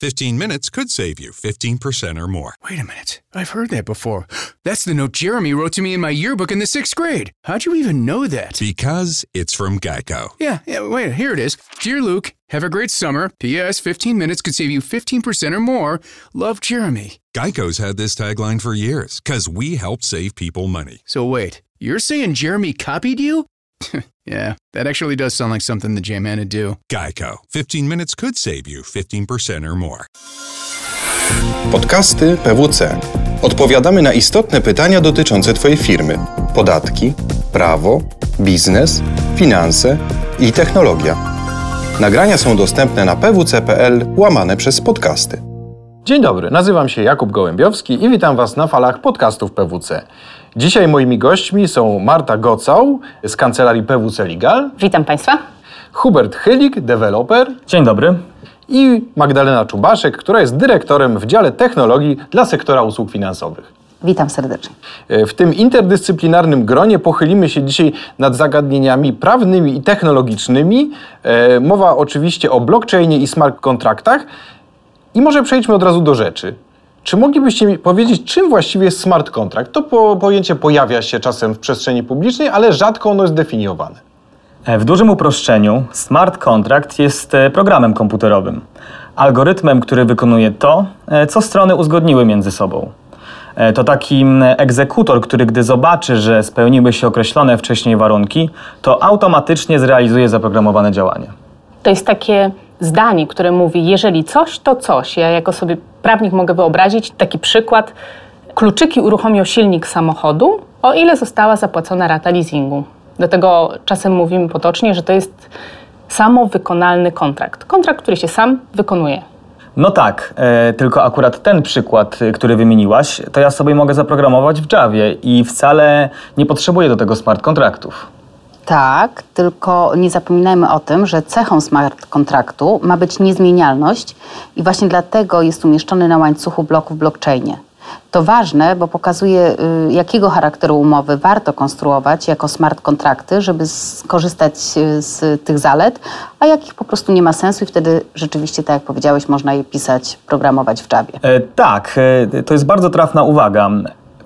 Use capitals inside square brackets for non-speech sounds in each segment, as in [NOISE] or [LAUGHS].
15 minutes could save you 15% or more. Wait a minute. I've heard that before. That's the note Jeremy wrote to me in my yearbook in the sixth grade. How'd you even know that? Because it's from Geico. Yeah, yeah, wait, here it is. Dear Luke, have a great summer. P.S. 15 minutes could save you 15% or more. Love, Jeremy. Geico's had this tagline for years because we help save people money. So wait, you're saying Jeremy copied you? [LAUGHS] yeah, that actually does sound like something the J-Man would do. Geico. 15 minutes could save you 15% or more. Podcasty PWC. Odpowiadamy na istotne pytania dotyczące Twojej firmy: podatki, prawo, biznes, finanse i technologia. Nagrania są dostępne na pwc.pl łamane przez podcasty. Dzień dobry, nazywam się Jakub Gołębiowski i witam Was na falach podcastów PWC. Dzisiaj moimi gośćmi są Marta Gocał z kancelarii PWC Legal, Witam Państwa. Hubert Chylik, deweloper Dzień dobry. i Magdalena Czubaszek, która jest dyrektorem w dziale technologii dla sektora usług finansowych. Witam serdecznie. E, W tym interdyscyplinarnym gronie pochylimy się dzisiaj nad zagadnieniami prawnymi i technologicznymi. E, Mowa oczywiście o blockchainie i smart kontraktach. I może przejdźmy od razu do rzeczy. Czy moglibyście mi powiedzieć, czym właściwie jest smart kontrakt? To po, pojęcie pojawia się czasem w przestrzeni publicznej, ale rzadko ono jest definiowane. E, W dużym uproszczeniu, smart contract jest e, programem komputerowym, algorytmem, który wykonuje to, e, co strony uzgodniły między sobą. To taki egzekutor, który gdy zobaczy, że spełniły się określone wcześniej warunki, to automatycznie zrealizuje zaprogramowane działanie. To jest takie zdanie, które mówi, jeżeli coś, to coś. Ja jako sobie prawnik mogę wyobrazić taki przykład. Kluczyki uruchomią silnik samochodu, o ile została zapłacona rata leasingu. Dlatego czasem mówimy potocznie, że to jest samowykonalny kontrakt. Kontrakt, który się sam wykonuje. No tak, e, tylko akurat ten przykład, e, który wymieniłaś, to ja sobie mogę zaprogramować w Javie i wcale nie potrzebuję do tego smart kontraktów. Tak, tylko nie zapominajmy o tym, że cechą smart kontraktu ma być niezmienialność i właśnie dlatego jest umieszczony na łańcuchu bloków w blockchainie. To ważne, bo pokazuje, y, jakiego charakteru umowy warto konstruować jako smart kontrakty, żeby skorzystać y, z tych zalet, a jakich po prostu nie ma sensu i wtedy rzeczywiście, tak jak powiedziałeś, można je pisać, programować w Javie. E, Tak, e, to jest bardzo trafna uwaga.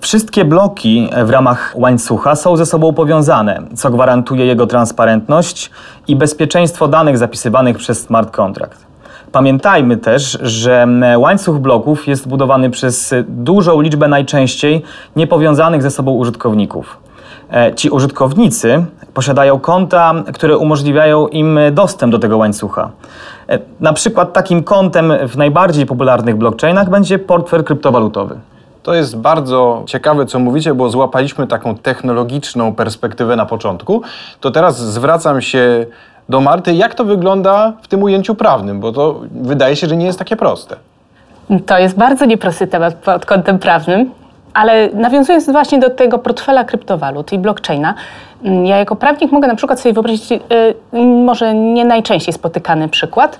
Wszystkie bloki w ramach łańcucha są ze sobą powiązane, co gwarantuje jego transparentność i bezpieczeństwo danych zapisywanych przez smart contract. Pamiętajmy też, że łańcuch bloków jest budowany przez dużą liczbę najczęściej niepowiązanych ze sobą użytkowników. E, Ci użytkownicy posiadają konta, które umożliwiają im dostęp do tego łańcucha. E, Na przykład takim kontem w najbardziej popularnych blockchainach będzie portfel kryptowalutowy. To jest bardzo ciekawe, co mówicie, bo złapaliśmy taką technologiczną perspektywę na początku. To teraz zwracam się do Marty. Jak to wygląda w tym ujęciu prawnym? Bo to wydaje się, że nie jest takie proste. To jest bardzo nieprosty temat pod kątem prawnym, ale nawiązując właśnie do tego portfela kryptowalut i blockchaina, mm, ja jako prawnik mogę na przykład sobie wyobrazić y, może nie najczęściej spotykany przykład,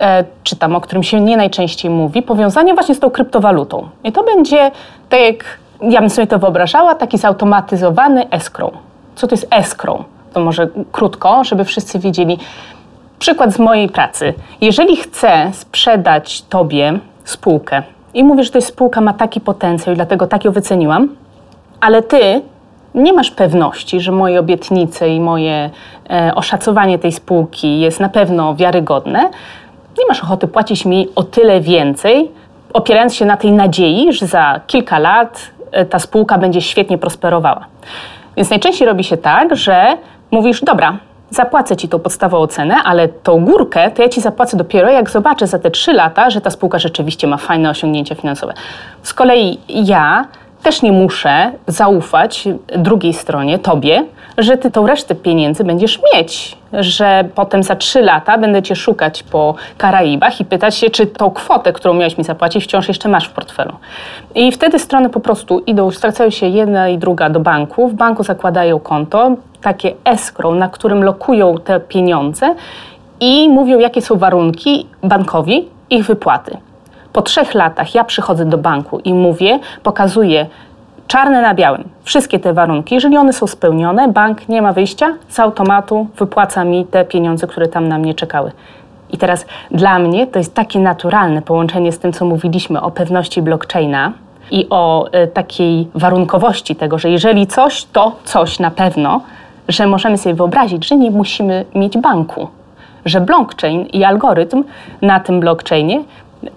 e, czy tam o którym się nie najczęściej mówi, powiązanie właśnie z tą kryptowalutą. I to będzie, tak jak ja bym sobie to wyobrażała, taki zautomatyzowany escrow. Co to jest escrow? To może krótko, żeby wszyscy wiedzieli. Przykład z mojej pracy. Jeżeli chcę sprzedać Tobie spółkę i mówię, że jest spółka ma taki potencjał i dlatego tak ją wyceniłam, ale Ty nie masz pewności, że moje obietnice i moje e, oszacowanie tej spółki jest na pewno wiarygodne, nie masz ochoty płacić mi o tyle więcej, opierając się na tej nadziei, że za kilka lat e, ta spółka będzie świetnie prosperowała. Więc najczęściej robi się tak, że mówisz, dobra, zapłacę ci tą podstawową cenę, ale tą górkę to ja ci zapłacę dopiero, jak zobaczę za te trzy lata, że ta spółka rzeczywiście ma fajne osiągnięcia finansowe. Z kolei ja też nie muszę zaufać drugiej stronie, tobie, że ty tą resztę pieniędzy będziesz mieć, że potem za trzy lata będę cię szukać po Karaibach i pytać się, czy tą kwotę, którą miałeś mi zapłacić, wciąż jeszcze masz w portfelu. I wtedy strony po prostu idą, zwracają się jedna i druga do banku, w banku zakładają konto, takie escrow, na którym lokują te pieniądze i mówią, jakie są warunki bankowi ich wypłaty. Po trzech latach ja przychodzę do banku i mówię, pokazuję czarne na białym wszystkie te warunki. Jeżeli one są spełnione, bank nie ma wyjścia, z automatu wypłaca mi te pieniądze, które tam na mnie czekały. I teraz dla mnie to jest takie naturalne połączenie z tym, co mówiliśmy o pewności blockchaina i o y, takiej warunkowości tego, że jeżeli coś, to coś na pewno, że możemy sobie wyobrazić, że nie musimy mieć banku, że blockchain i algorytm na tym blockchainie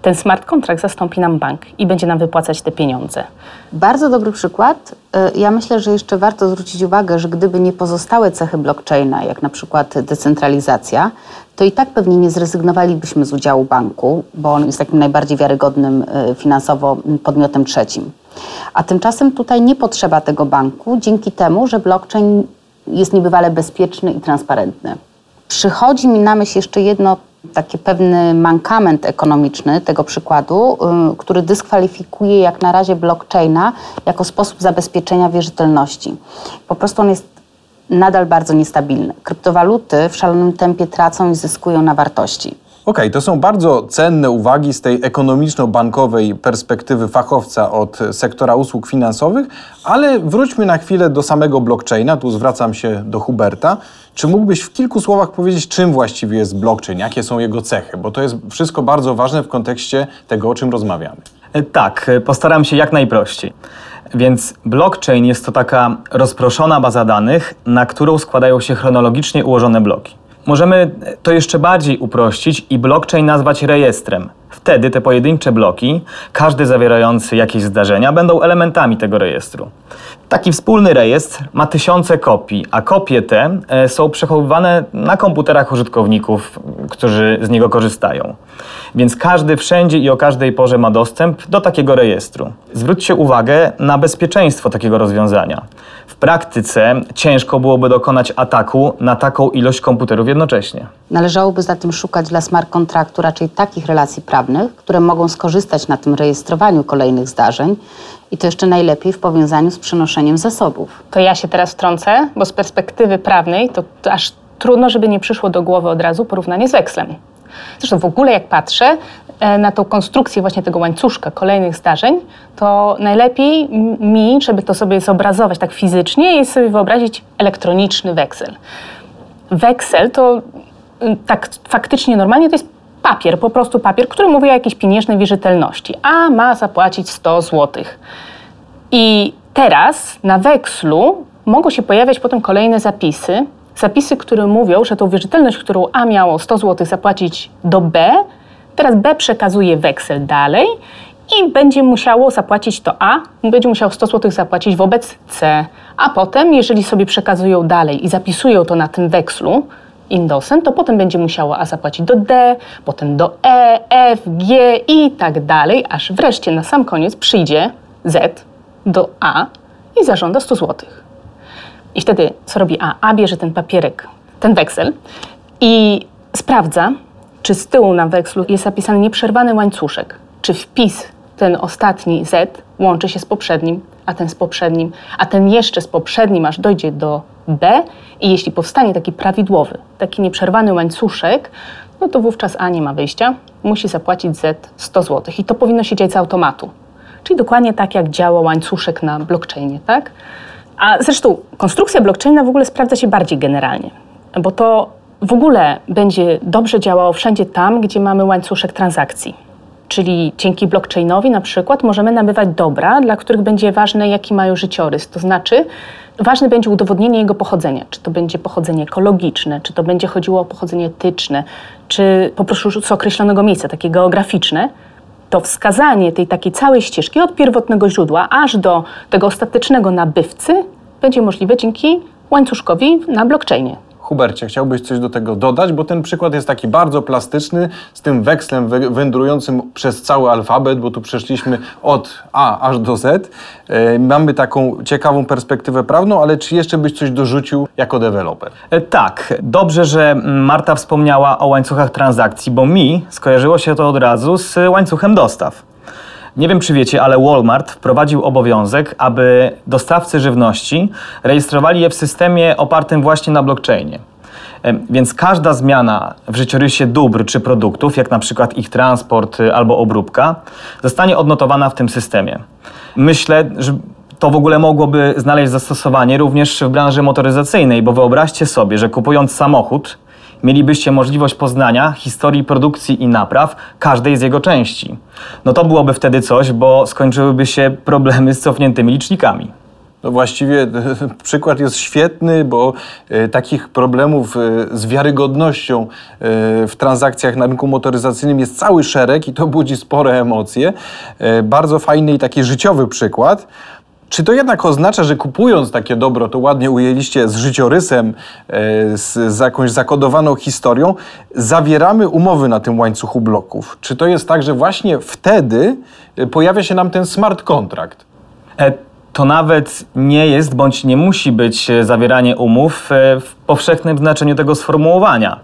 ten smart contract zastąpi nam bank i będzie nam wypłacać te pieniądze. Bardzo dobry przykład. Y, ja myślę, że jeszcze warto zwrócić uwagę, że gdyby nie pozostałe cechy blockchaina, jak na przykład decentralizacja, to i tak pewnie nie zrezygnowalibyśmy z udziału banku, bo on jest takim najbardziej wiarygodnym y, finansowo podmiotem trzecim. A tymczasem tutaj nie potrzeba tego banku dzięki temu, że blockchain jest niebywale bezpieczny i transparentny. Przychodzi mi na myśl jeszcze jedno taki pewny mankament ekonomiczny tego przykładu, y, który dyskwalifikuje jak na razie blockchaina jako sposób zabezpieczenia wierzytelności. Po prostu on jest nadal bardzo niestabilny. Kryptowaluty w szalonym tempie tracą i zyskują na wartości. Okej, okay, to są bardzo cenne uwagi z tej ekonomiczno-bankowej perspektywy fachowca od sektora usług finansowych, ale wróćmy na chwilę do samego blockchaina. Tu zwracam się do Huberta. Czy mógłbyś w kilku słowach powiedzieć, czym właściwie jest blockchain, jakie są jego cechy? Bo to jest wszystko bardzo ważne w kontekście tego, o czym rozmawiamy. E, tak, e, postaram się jak najprościej. Więc blockchain jest to taka rozproszona baza danych, na którą składają się chronologicznie ułożone bloki. Możemy to jeszcze bardziej uprościć i blockchain nazwać rejestrem. Wtedy te pojedyncze bloki, każdy zawierający jakieś zdarzenia, będą elementami tego rejestru. Taki wspólny rejestr ma tysiące kopii, a kopie te e, są przechowywane na komputerach użytkowników, którzy z niego korzystają. Więc każdy wszędzie i o każdej porze ma dostęp do takiego rejestru. Zwróćcie uwagę na bezpieczeństwo takiego rozwiązania. W praktyce ciężko byłoby dokonać ataku na taką ilość komputerów jednocześnie. Należałoby zatem szukać dla smart kontraktu raczej takich relacji prawnych, które mogą skorzystać na tym rejestrowaniu kolejnych zdarzeń i to jeszcze najlepiej w powiązaniu z przenoszeniem zasobów. To ja się teraz wtrącę, bo z perspektywy prawnej to, to aż trudno, żeby nie przyszło do głowy od razu porównanie z wekslem. Zresztą w ogóle jak patrzę na tą konstrukcję właśnie tego łańcuszka kolejnych zdarzeń, to najlepiej mi, żeby to sobie zobrazować tak fizycznie, jest sobie wyobrazić elektroniczny weksel. Weksel to tak faktycznie normalnie to jest papier, po prostu papier, który mówi o jakiejś pieniężnej wierzytelności, a ma zapłacić 100 zł. I teraz na wekslu mogą się pojawiać potem kolejne zapisy, zapisy, które mówią, że tą wierzytelność, którą A miało 100 zł zapłacić do B, teraz B przekazuje weksel dalej i będzie musiało zapłacić to A, będzie musiał 100 zł zapłacić wobec C. A potem, jeżeli sobie przekazują dalej i zapisują to na tym wekslu, indosem, to potem będzie musiało A zapłacić do D, potem do E, F, G i tak dalej, aż wreszcie na sam koniec przyjdzie Z do A i zażąda 100 złotych. I wtedy co robi A? A bierze ten papierek, ten weksel i sprawdza, czy z tyłu na wekslu jest zapisany nieprzerwany łańcuszek, czy wpis ten ostatni Z łączy się z poprzednim, a ten z poprzednim, a ten jeszcze z poprzednim, aż dojdzie do B i jeśli powstanie taki prawidłowy, taki nieprzerwany łańcuszek, no to wówczas A nie ma wyjścia, musi zapłacić Z 100 zł. I to powinno się dziać z automatu. Czyli dokładnie tak, jak działa łańcuszek na blockchainie, tak? A zresztą konstrukcja blockchaina w ogóle sprawdza się bardziej generalnie, bo to w ogóle będzie dobrze działało wszędzie tam, gdzie mamy łańcuszek transakcji. Czyli dzięki blockchainowi na przykład możemy nabywać dobra, dla których będzie ważne, jaki mają życiorys. To znaczy, ważne będzie udowodnienie jego pochodzenia. Czy to będzie pochodzenie ekologiczne, czy to będzie chodziło o pochodzenie etyczne, czy po prostu z określonego miejsca, takie geograficzne to wskazanie tej takiej całej ścieżki od pierwotnego źródła aż do tego ostatecznego nabywcy będzie możliwe dzięki łańcuszkowi na blockchainie. Hubercie, chciałbyś coś do tego dodać, bo ten przykład jest taki bardzo plastyczny, z tym wekslem wędrującym przez cały alfabet, bo tu przeszliśmy od A aż do Z. E, mamy taką ciekawą perspektywę prawną, ale czy jeszcze byś coś dorzucił jako deweloper? E, tak, dobrze, że Marta wspomniała o łańcuchach transakcji, bo mi skojarzyło się to od razu z łańcuchem dostaw. Nie wiem, czy wiecie, ale Walmart wprowadził obowiązek, aby dostawcy żywności rejestrowali je w systemie opartym właśnie na blockchainie. Więc każda zmiana w życiorysie dóbr czy produktów, jak na przykład ich transport y, albo obróbka, zostanie odnotowana w tym systemie. Myślę, że to w ogóle mogłoby znaleźć zastosowanie również w branży motoryzacyjnej, bo wyobraźcie sobie, że kupując samochód, mielibyście możliwość poznania historii produkcji i napraw każdej z jego części. No to byłoby wtedy coś, bo skończyłyby się problemy z cofniętymi licznikami. No właściwie [LAUGHS] przykład jest świetny, bo e, takich problemów e, z wiarygodnością e, w transakcjach na rynku motoryzacyjnym jest cały szereg i to budzi spore emocje. Bardzo fajny i taki życiowy przykład. Czy to jednak oznacza, że kupując takie dobro, to ładnie ujęliście z życiorysem, e, z, z jakąś zakodowaną historią, zawieramy umowy na tym łańcuchu bloków? Czy to jest tak, że właśnie wtedy e, pojawia się nam ten smart contract? E, To nawet nie jest bądź nie musi być e, zawieranie umów w powszechnym znaczeniu tego sformułowania.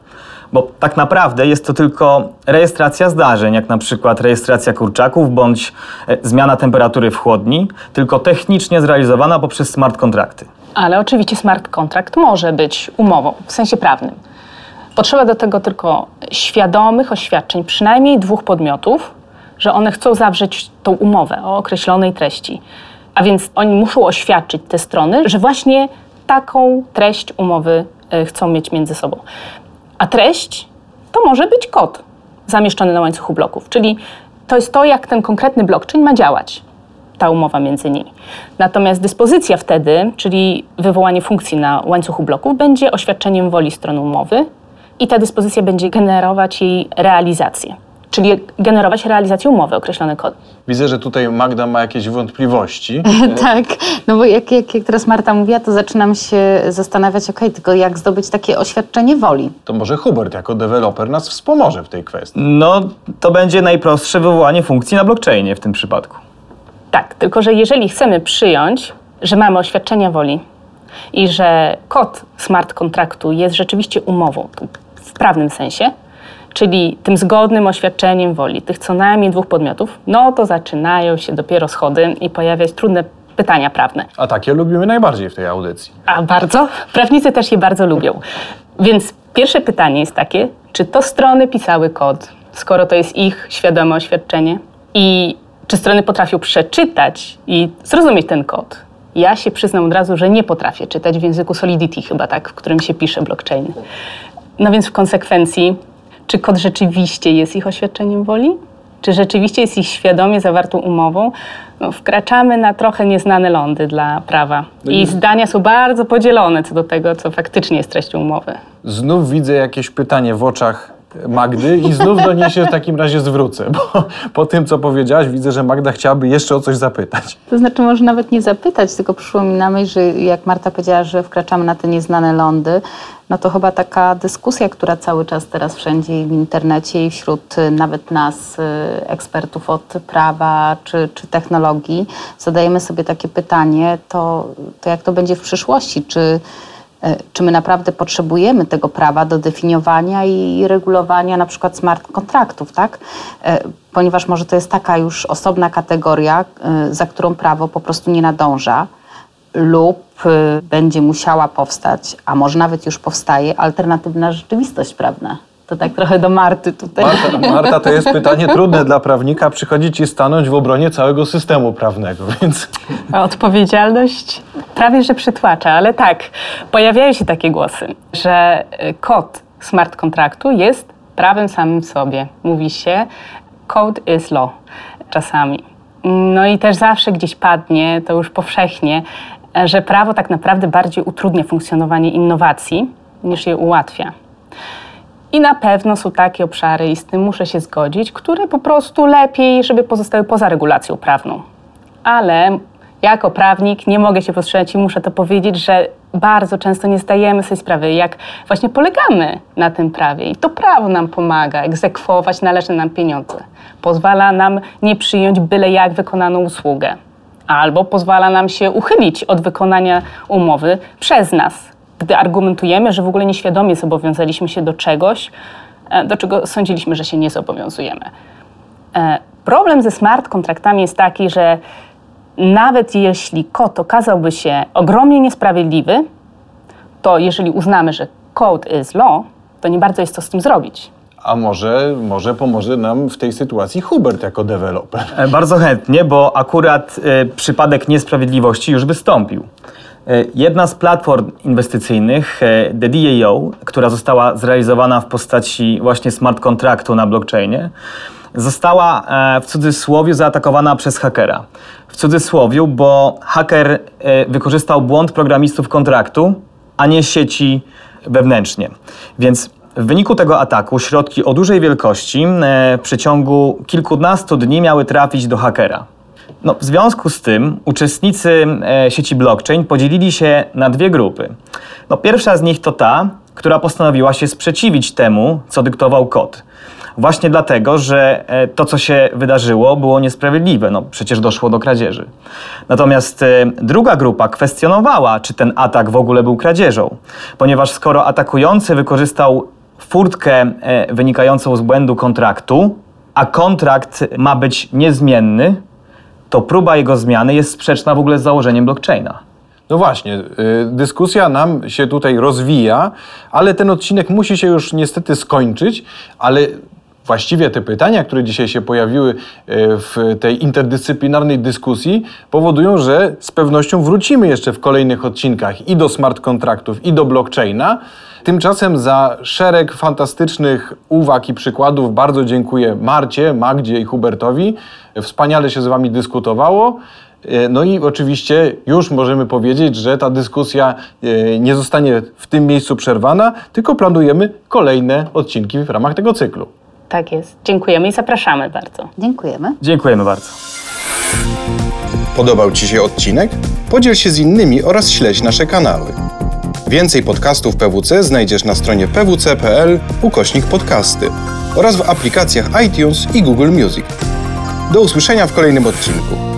Bo tak naprawdę jest to tylko rejestracja zdarzeń, jak na przykład rejestracja kurczaków bądź e, zmiana temperatury w chłodni, tylko technicznie zrealizowana poprzez smart kontrakty. Ale oczywiście smart contract może być umową w sensie prawnym. Potrzeba do tego tylko świadomych oświadczeń przynajmniej dwóch podmiotów, że one chcą zawrzeć tą umowę o określonej treści. A więc oni muszą oświadczyć te strony, że właśnie taką treść umowy e, chcą mieć między sobą. A treść to może być kod zamieszczony na łańcuchu bloków, czyli to jest to, jak ten konkretny blockchain ma działać ta umowa między nimi. Natomiast dyspozycja wtedy, czyli wywołanie funkcji na łańcuchu bloków, będzie oświadczeniem woli stron umowy i ta dyspozycja będzie generować jej realizację, czyli generować realizację umowy, określony kod. Widzę, że tutaj Magda ma jakieś wątpliwości. [LAUGHS] Tak, no bo jak, jak, jak teraz Marta mówiła, to zaczynam się zastanawiać, okej, tylko jak zdobyć takie oświadczenie woli? To może Hubert jako deweloper nas wspomoże w tej kwestii. No, to będzie najprostsze wywołanie funkcji na blockchainie w tym przypadku. Tak, tylko że jeżeli chcemy przyjąć, że mamy oświadczenia woli i że kod smart kontraktu jest rzeczywiście umową w prawnym sensie, czyli tym zgodnym oświadczeniem woli tych co najmniej dwóch podmiotów, no to zaczynają się dopiero schody i pojawiać trudne pytania prawne. A takie lubimy najbardziej w tej audycji. A bardzo? Prawnicy też je bardzo lubią. Więc pierwsze pytanie jest takie, czy to strony pisały kod, skoro to jest ich świadome oświadczenie? I czy strony potrafią przeczytać i zrozumieć ten kod? Ja się przyznam od razu, że nie potrafię czytać w języku Solidity chyba tak, w którym się pisze blockchain. No więc w konsekwencji, czy kod rzeczywiście jest ich oświadczeniem woli? Czy rzeczywiście jest ich świadomie zawartą umową? No, wkraczamy na trochę nieznane lądy dla prawa. I zdania są bardzo podzielone co do tego, co faktycznie jest treścią umowy. Znów widzę jakieś pytanie w oczach Magdy i znów do niej się w takim razie zwrócę, bo po tym, co powiedziałaś, widzę, że Magda chciałaby jeszcze o coś zapytać. To znaczy może nawet nie zapytać, tylko przyszło mi na myśl, że jak Marta powiedziała, że wkraczamy na te nieznane lądy, no to chyba taka dyskusja, która cały czas teraz wszędzie w internecie i wśród y, nawet nas, y, ekspertów od prawa czy, czy technologii, zadajemy sobie takie pytanie, to, to jak to będzie w przyszłości? Czy, czy my naprawdę potrzebujemy tego prawa do definiowania i regulowania na przykład smart kontraktów, tak? E, Ponieważ może to jest taka już osobna kategoria, e, za którą prawo po prostu nie nadąża lub będzie musiała powstać, a może nawet już powstaje, alternatywna rzeczywistość prawna. To tak trochę do Marty tutaj. Marta, Marta, to jest pytanie trudne dla prawnika, przychodzi ci stanąć w obronie całego systemu prawnego, [LAUGHS] więc A Odpowiedzialność prawie że przytłacza, ale tak, pojawiają się takie głosy, że y, kod smart kontraktu jest prawem samym w sobie. Mówi się code is law czasami. No i też zawsze gdzieś padnie, to już powszechnie, że prawo tak naprawdę bardziej utrudnia funkcjonowanie innowacji niż je ułatwia. I na pewno są takie obszary, i z tym muszę się zgodzić, które po prostu lepiej, żeby pozostały poza regulacją prawną. Ale jako prawnik nie mogę się powstrzymać i muszę to powiedzieć, że bardzo często nie zdajemy sobie sprawy, jak właśnie polegamy na tym prawie. I to prawo nam pomaga egzekwować należne nam pieniądze. Pozwala nam nie przyjąć byle jak wykonaną usługę. Albo pozwala nam się uchylić od wykonania umowy przez nas, gdy argumentujemy, że w ogóle nieświadomie zobowiązaliśmy się do czegoś, e, do czego sądziliśmy, że się nie zobowiązujemy. E, Problem ze smart kontraktami jest taki, że nawet jeśli kod okazałby się ogromnie niesprawiedliwy, to jeżeli uznamy, że code is law, to nie bardzo jest co z tym zrobić. a może, może pomoże nam w tej sytuacji Hubert jako deweloper. E, Bardzo chętnie, bo akurat e, przypadek niesprawiedliwości już wystąpił. E, Jedna z platform inwestycyjnych, e, The DAO, która została zrealizowana w postaci właśnie smart kontraktu na blockchainie, została e, w cudzysłowie zaatakowana przez hakera. W cudzysłowie, bo haker wykorzystał błąd programistów kontraktu, a nie sieci wewnętrznie. Więc w wyniku tego ataku środki o dużej wielkości w przeciągu kilkunastu dni miały trafić do hakera. No, w związku z tym uczestnicy e, sieci blockchain podzielili się na dwie grupy. No, pierwsza z nich to ta, która postanowiła się sprzeciwić temu, co dyktował kod. Właśnie dlatego, że e, to, co się wydarzyło, było niesprawiedliwe. No, przecież doszło do kradzieży. Natomiast e, druga grupa kwestionowała, czy ten atak w ogóle był kradzieżą, ponieważ skoro atakujący wykorzystał furtkę wynikającą z błędu kontraktu, a kontrakt ma być niezmienny, to próba jego zmiany jest sprzeczna w ogóle z założeniem blockchaina. No właśnie, y, dyskusja nam się tutaj rozwija, ale ten odcinek musi się już niestety skończyć, ale właściwie te pytania, które dzisiaj się pojawiły y, w tej interdyscyplinarnej dyskusji, powodują, że z pewnością wrócimy jeszcze w kolejnych odcinkach i do smart kontraktów, i do blockchaina. Tymczasem za szereg fantastycznych uwag i przykładów bardzo dziękuję Marcie, Magdzie i Hubertowi. Wspaniale się z Wami dyskutowało. E, No i oczywiście już możemy powiedzieć, że ta dyskusja e, nie zostanie w tym miejscu przerwana, tylko planujemy kolejne odcinki w ramach tego cyklu. Tak jest. Dziękujemy i zapraszamy bardzo. Dziękujemy. Dziękujemy bardzo. Podobał Ci się odcinek? Podziel się z innymi oraz śledź nasze kanały. Więcej podcastów PWC znajdziesz na stronie pwc.pl ukośnik podcasty oraz w aplikacjach iTunes i Google Music. Do usłyszenia w kolejnym odcinku.